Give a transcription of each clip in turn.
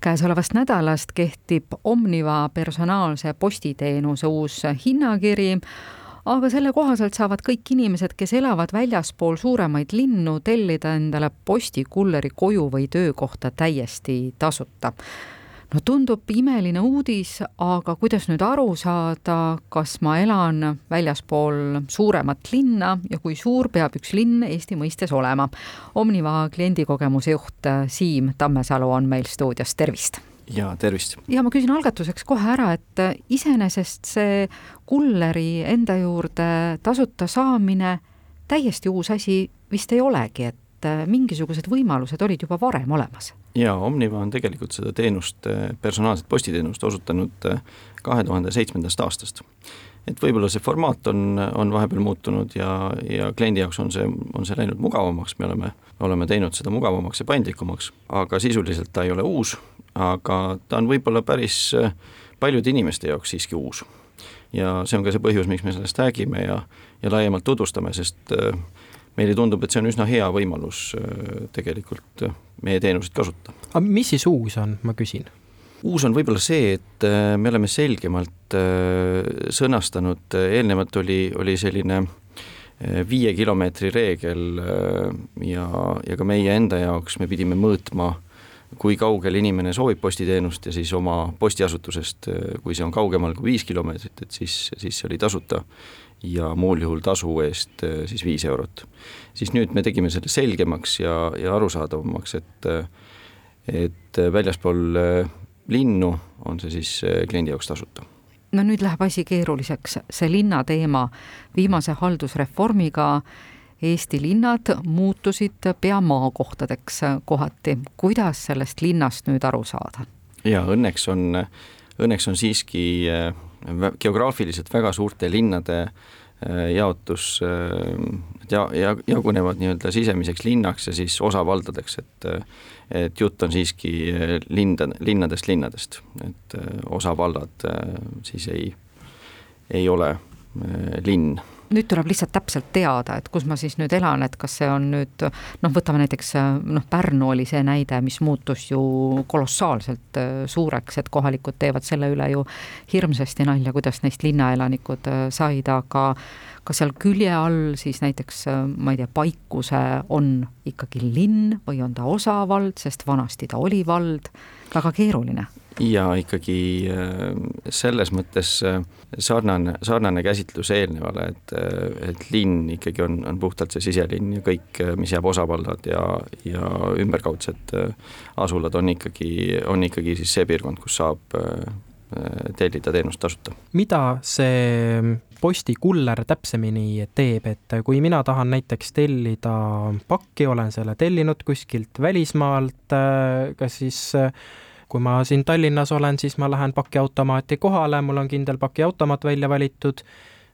käesolevast nädalast kehtib Omniva personaalse postiteenuse uus hinnakiri, aga selle kohaselt saavad kõik inimesed, kes elavad väljaspool suuremaid linnu, tellida endale postikulleri koju või töökohta täiesti tasuta no tundub imeline uudis, aga kuidas nüüd aru saada, kas ma elan väljaspool suuremat linna ja kui suur peab üks linn Eesti mõistes olema? Omniva kliendikogemuse juht Siim Tammesalu on meil stuudios, tervist! ja tervist! ja ma küsin algatuseks kohe ära, et iseenesest see kulleri enda juurde tasuta saamine täiesti uus asi vist ei olegi, et mingisugused võimalused olid juba varem olemas jaa, Omniva on tegelikult seda teenust, eh, personaalset postiteenust osutanud eh, kahe tuhande seitsmendast aastast. et võib-olla see formaat on, on vahepeal muutunud ja, ja kliendi jaoks on see, on see läinud mugavamaks, me oleme, oleme teinud seda mugavamaks ja paindlikumaks, aga sisuliselt ta ei ole uus, aga ta on võib-olla päris eh, paljude inimeste jaoks siiski uus. ja see on ka see põhjus, miks me sellest räägime ja, ja laiemalt tutvustame, sest meile tundub, et see on üsna hea võimalus tegelikult meie teenuseid kasutada. aga mis siis uus on, ma küsin? uus on võib-olla see, et äh, me oleme selgemalt äh, sõnastanud, äh, eelnevalt oli, oli selline viie kilomeetri reegel ja, ja ka meie enda jaoks me pidime mõõtma, kui kaugel inimene soovib postiteenust ja siis oma postiasutusest, kui see on kaugemal kui viis kilomeetrit, et siis, siis see oli tasuta ja muul juhul tasu eest siis viis eurot. Siis nüüd me tegime selle selgemaks ja, ja arusaadavamaks, et et väljaspool äh, linnu on see siis äh, kliendi jaoks tasuta. No nüüd läheb asi keeruliseks, see linna teema viimase haldusreformiga Eesti linnad muutusid pea maakohtadeks kohati, kuidas sellest linnast nüüd aru saada? jaa, õnneks on, õnneks on siiski äh, geograafiliselt väga suurte linnade jaotus ja, ja jagunevad nii-öelda sisemiseks linnaks ja siis osavaldadeks, et et jutt on siiski linda, linnadest linnadest, et osavallad siis ei, ei ole linn nüüd tuleb lihtsalt täpselt teada, et kus ma siis nüüd elan, et kas see on nüüd noh, võtame näiteks noh, Pärnu oli see näide, mis muutus ju kolossaalselt suureks, et kohalikud teevad selle üle ju hirmsasti nalja, kuidas neist linnaelanikud said, aga kas seal külje all siis näiteks, äh, ma ei tea, Paikuse on ikkagi linn või on ta osavald, sest vanasti ta oli vald, väga keeruline ja ikkagi äh, selles mõttes äh, sarnane, sarnane käsitlus eelnevale, et, et linn ikkagi on, on puhtalt see siselinn ja kõik, mis jääb osavallad ja, ja ümberkaudsed asulad on ikkagi, on ikkagi siis see piirkond, kus saab tellida teenust tasuta. mida see postikuller täpsemini teeb, et kui mina tahan näiteks tellida pakki, olen selle tellinud kuskilt välismaalt, kas siis kui ma siin Tallinnas olen, siis ma lähen pakiautomaati kohale, mul on kindel pakiautomaat välja valitud,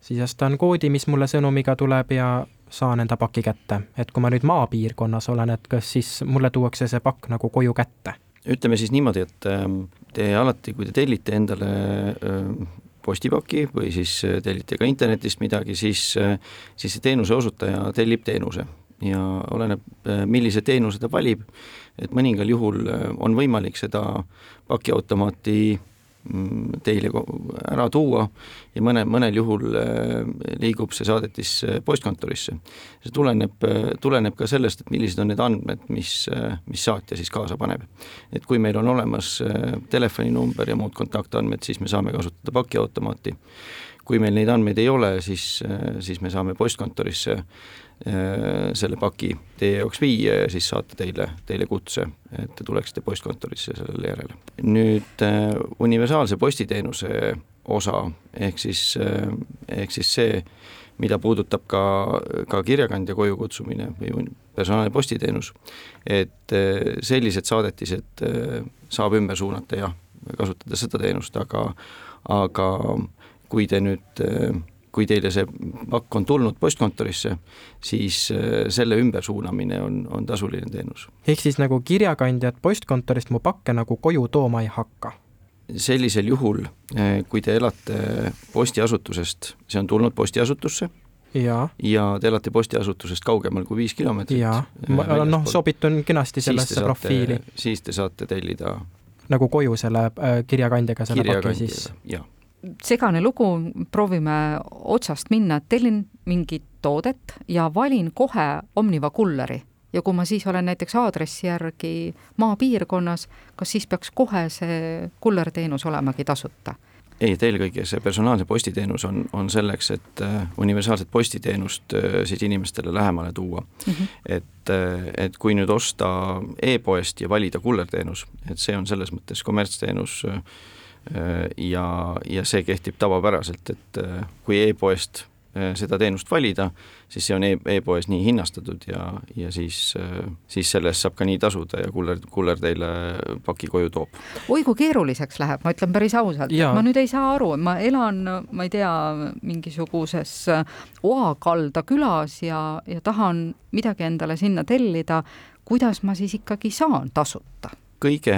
sisestan koodi, mis mulle sõnumiga tuleb ja saan enda paki kätte. et kui ma nüüd maapiirkonnas olen, et kas siis mulle tuuakse see pakk nagu koju kätte? ütleme siis niimoodi, et ähm, te alati, kui te tellite endale ähm, postipaki või siis äh, tellite ka internetist midagi, siis, äh, siis see teenuse osutaja tellib teenuse ja oleneb, äh, millise teenuse ta valib, et mõningal juhul on võimalik seda pakiautomaati Mm, teile ära tuua ja mõne, mõnel juhul äh, liigub see saadetis äh, postkontorisse. see tuleneb, äh, tuleneb ka sellest, et millised on need andmed, mis, mis saatja siis kaasa paneb. et kui meil on olemas telefoninumber ja muud kontaktandmed, siis me saame kasutada pakiautomaati. Kui meil neid andmeid ei ole, siis, siis me saame postkontorisse Äh, selle paki teie jaoks viia ja siis saata teile, teile kutse, et te tuleksite postkontorisse sellele järele. nüüd äh, universaalse postiteenuse osa, ehk siis, äh, ehk siis see, mida puudutab ka, ka kirjakandja koju kutsumine või personaalne postiteenus, et sellised saadetised saab ümber suunata jah, kasutada seda teenust, aga aga kui te nüüd kui teile see pakk on tulnud postkontorisse, siis äh, selle ümbersuunamine on, on tasuline teenus. ehk siis nagu kirjakandjad postkontorist mu pakke nagu koju tooma ei hakka? sellisel juhul, äh, kui te elate postiasutusest, see on tulnud postiasutusse, ja, ja te elate postiasutusest kaugemal kui viis kilomeetrit. jaa, äh, noh, sobitun kenasti sellesse saate, profiili. siis te saate tellida nagu koju selle äh, kirjakandjaga selle paki siis? Segane lugu, proovime otsast minna, tellin mingit toodet ja valin kohe Omniva kulleri ja kui ma siis olen näiteks aadressi järgi maapiirkonnas, kas siis peaks kohe see kullerteenus olemagi tasuta? ei, et eelkõige see personaalse postiteenus on, on selleks, et äh, universaalset postiteenust äh, siis inimestele lähemale tuua mm. -hmm. et, äh, et kui nüüd osta e-poest ja valida kullerteenus, et see on selles mõttes kommertsteenus ja, ja see kehtib tavapäraselt, et kui e-poest Äh, seda teenust valida, siis see on e e-poes nii hinnastatud ja, ja siis, äh, siis selle eest saab ka nii tasuda ja kuller, kuller teile paki koju toob. oi kui keeruliseks läheb, ma ütlen päris ausalt, ma nüüd ei saa aru, ma elan, ma ei tea, mingisuguses Oakalda külas ja, ja tahan midagi endale sinna tellida, kuidas ma siis ikkagi saan tasuta? Kõige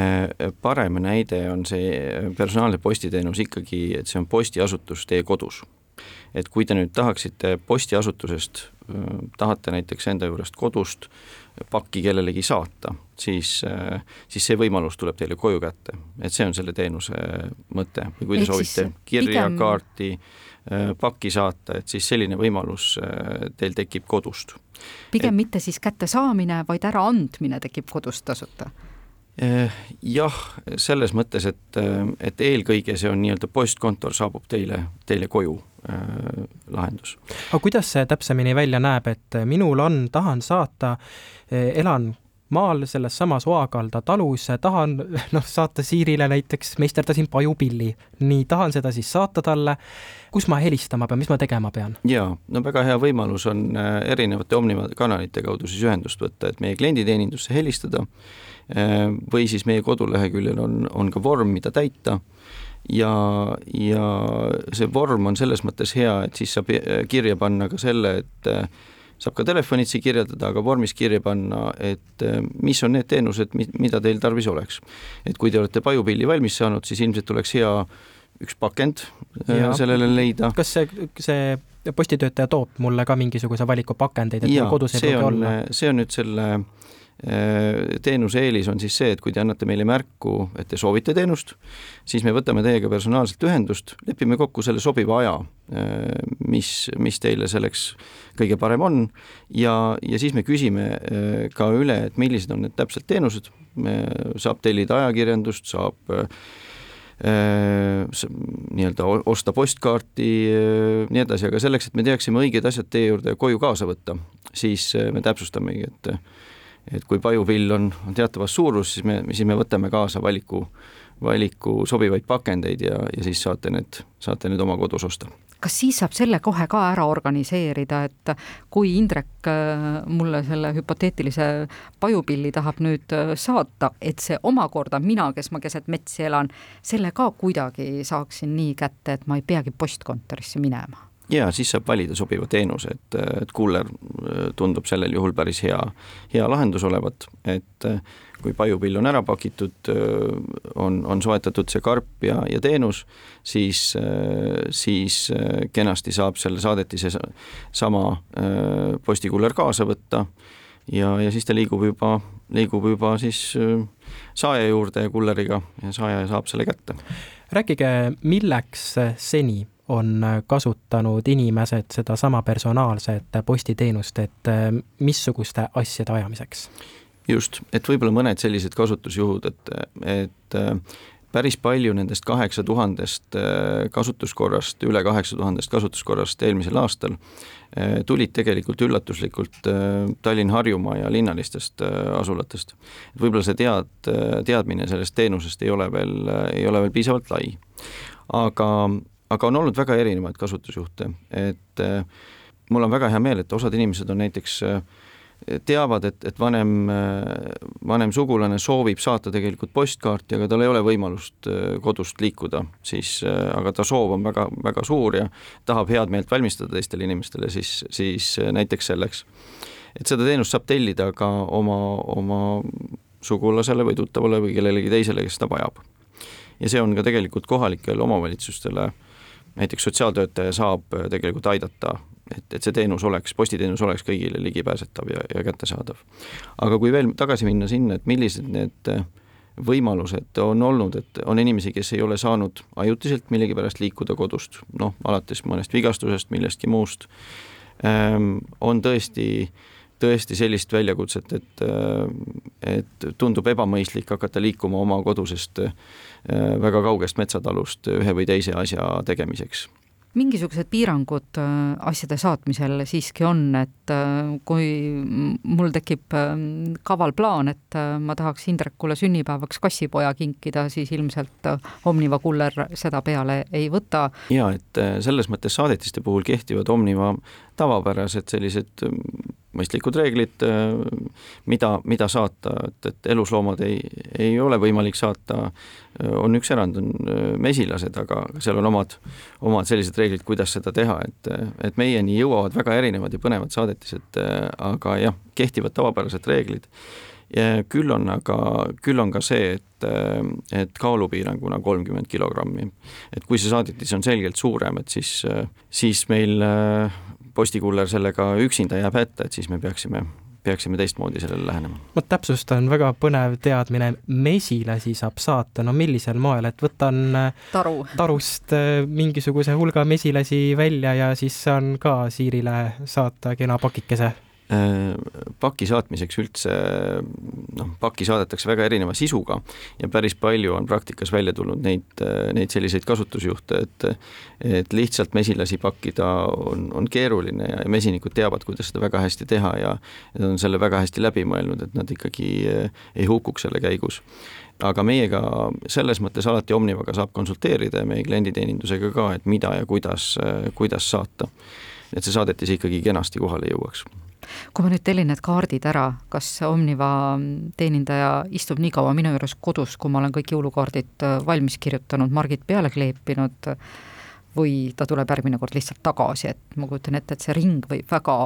parem näide on see personaalne postiteenus ikkagi, et see on postiasutus teie kodus. Et kui te nüüd tahaksite postiasutusest, tahate näiteks enda juurest kodust pakki kellelegi saata, siis, siis see võimalus tuleb teile koju kätte, et see on selle teenuse mõte. Või kui te Ehk soovite kirja pigem..., kaarti, pakki saata, et siis selline võimalus teil tekib kodust. pigem et... mitte siis kättesaamine, vaid äraandmine tekib kodust tasuta jah, selles mõttes, et, et eelkõige see on nii-öelda postkontor saabub teile, teile koju Äh, lahendus. aga kuidas see täpsemini välja näeb, et minul on, tahan saata, eh, elan maal selles samas Oakalda talus, tahan noh, saata Siirile näiteks, meisterdasin pajupilli, nii, tahan seda siis saata talle, kus ma helistama pean, mis ma tegema pean? jaa, no väga hea võimalus on äh, erinevate Omniva kanalite kaudu siis ühendust võtta, et meie klienditeenindusse helistada äh, või siis meie koduleheküljel on, on ka vorm, mida täita. Ja, ja see vorm on selles mõttes hea, et siis saab kirja panna ka selle, et äh, saab ka telefonitsi kirjeldada, aga vormis kirja panna, et äh, mis on need teenused, mida teil tarvis oleks. et kui te olete pajupilli valmis saanud, siis ilmselt oleks hea üks pakend äh, ja. sellele leida. kas see, see postitöötaja toob mulle ka mingisuguse valiku pakendeid, et mul kodus ei pruugi olla? see on nüüd selle Äh, teenuse eelis on siis see, et kui te annate meile märku, et te soovite teenust, siis me võtame teiega personaalselt ühendust, lepime kokku selle sobiva aja, äh, mis, mis teile selleks kõige parem on ja, ja siis me küsime äh, ka üle, et millised on need täpselt teenused, saab tellida ajakirjandust, saab nii-öelda osta postkaarti, nii edasi, aga selleks, et me teaksime õiged asjad teie juurde koju kaasa võtta, siis me täpsustamegi, et et kui pajupill on, on teatavas suurus, siis me, siis me võtame kaasa valiku, valiku sobivaid pakendeid ja, ja siis saate need, saate need oma kodus osta. kas siis saab selle kohe ka ära organiseerida, et kui Indrek äh, mulle selle hüpoteetilise pajupilli tahab nüüd äh, saata, et see omakorda mina, kes ma keset metsi elan, selle ka kuidagi saaksin nii kätte, et ma ei peagi postkontorisse minema ja siis saab valida sobiva teenuse, et, et kuuler äh, tundub sellel juhul päris hea, hea lahendus olevat, et äh, kui pajupill on ära pakitud, äh, on, on soetatud see karp ja, ja teenus, siis, siis kenasti saab selle saadetise sama postikuller kaasa võtta ja, ja siis ta liigub juba, liigub juba siis saaja juurde kulleriga ja saaja saab selle kätte. rääkige, milleks seni on kasutanud inimesed sedasama personaalset postiteenust, et äh, missuguste asjade ajamiseks? just, et võib-olla mõned sellised kasutusjuhud, et, et äh, päris palju nendest kaheksa tuhandest äh, kasutuskorrast, üle kaheksa tuhandest kasutuskorrast eelmisel aastal tulid tegelikult üllatuslikult Tallinn-Harjumaa ja linnalistest asulatest. võib-olla see tead, teadmine sellest teenusest ei ole veel, ei ole veel piisavalt lai. aga aga on olnud väga erinevaid kasutusjuhte, et äh, mul on väga hea meel, et osad inimesed on näiteks äh, teavad, et, et vanem, äh, vanem sugulane soovib saata tegelikult postkaarti, aga tal ei ole võimalust kodust liikuda, siis aga ta soov on väga, väga suur ja tahab head meelt valmistada teistele inimestele, siis, siis näiteks selleks. et seda teenust saab tellida ka oma, oma sugulasele või tuttavale või kellelegi teisele, kes seda vajab. ja see on ka tegelikult kohalikele omavalitsustele äh, näiteks sotsiaaltöötaja saab äh, tegelikult aidata, et, et see teenus oleks, postiteenus oleks kõigile ligipääsetav ja, ja kättesaadav. aga kui veel tagasi minna sinna, et millised need äh, võimalused on olnud, et on inimesi, kes ei ole saanud ajutiselt millegipärast liikuda kodust, noh, alates mõnest vigastusest, millestki muust, ehm, on tõesti, tõesti sellist väljakutset, et, et tundub ebamõistlik hakata liikuma oma kodusest väga kaugest metsatalust ühe või teise asja tegemiseks mingisugused piirangud äh, asjade saatmisel siiski on, et äh, kui mul tekib äh, kaval plaan, et ma tahaks Indrekule sünnipäevaks kassipoja kinkida, siis ilmselt Omniva kuller seda peale ei võta. ja et selles mõttes saadetiste puhul kehtivad Omniva tavapärased sellised mõistlikud reeglid, mida, mida saata, et, et elusloomad ei, ei ole võimalik saata, on üks erand, on mesilased, aga seal on omad, omad sellised reeglid, kuidas seda teha, et, et meieni jõuavad väga erinevad ja põnevad saadetised, aga jah, kehtivad tavapärased reeglid. küll on aga, küll on ka see, et, et kaalupiiranguna kolmkümmend kilogrammi. et kui see saadetis on selgelt suurem, et siis, siis meil postikuller sellega üksinda jääb hätta, et siis me peaksime peaksime teistmoodi sellele lähenema. ma täpsustan, väga põnev teadmine, mesilasi saab saata, no millisel moel, et võtan Taru. tarust äh, mingisuguse hulga mesilasi välja ja siis saan ka Siirile saata kena pakikese Äh, paki saatmiseks üldse, noh, pakki saadetakse väga erineva sisuga ja päris palju on praktikas välja tulnud neid, neid selliseid kasutusjuhte, et et lihtsalt mesilasi pakkida on, on keeruline ja mesinikud teavad, kuidas seda väga hästi teha ja nad on selle väga hästi läbi mõelnud, et nad ikkagi ei hukkuks selle käigus aga meiega selles mõttes alati Omnivaga saab konsulteerida ja meie klienditeenindusega ka, et mida ja kuidas, kuidas saata. et see saadetis ikkagi kenasti kohale jõuaks kui ma nüüd tellin need kaardid ära, kas Omniva teenindaja istub nii kaua minu juures kodus, kui ma olen kõik jõulukaardid äh, valmis kirjutanud, margid peale kleepinud, või ta tuleb järgmine kord lihtsalt tagasi, et ma kujutan ette, et see ring võib väga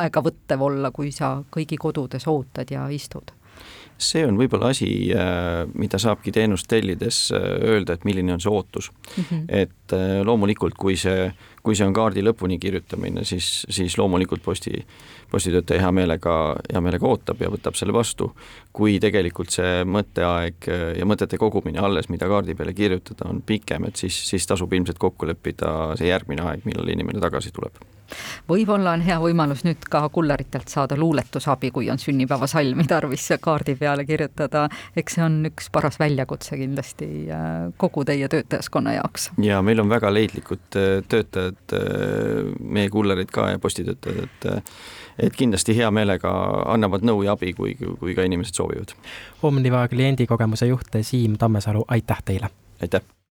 aegavõttev olla, kui sa kõigi kodudes ootad ja istud see on võib-olla asi, äh, mida saabki teenust tellides äh, öelda, et milline on see ootus mm. -hmm. et äh, loomulikult, kui see, kui see on kaardi lõpuni kirjutamine, siis, siis loomulikult posti, postitöötaja hea meelega, hea meelega ootab ja võtab selle vastu. kui tegelikult see mõtteaeg ja mõtete kogumine alles, mida kaardi peale kirjutada, on pikem, et siis, siis tasub ilmselt kokku leppida see järgmine aeg, millal inimene tagasi tuleb võib-olla on hea võimalus nüüd ka kulleritelt saada luuletusabi, kui on sünnipäevasalmi tarvis kaardi peale kirjutada. eks see on üks paras väljakutse kindlasti äh, kogu teie töötajaskonna jaoks. ja meil on väga leidlikud äh, töötajad, äh, meie kullerid ka ja postitöötajad, et et kindlasti hea meelega annavad nõu ja abi, kui, kui ka inimesed soovivad. Omniva kliendikogemuse juht Siim Tammesalu, aitäh teile! aitäh!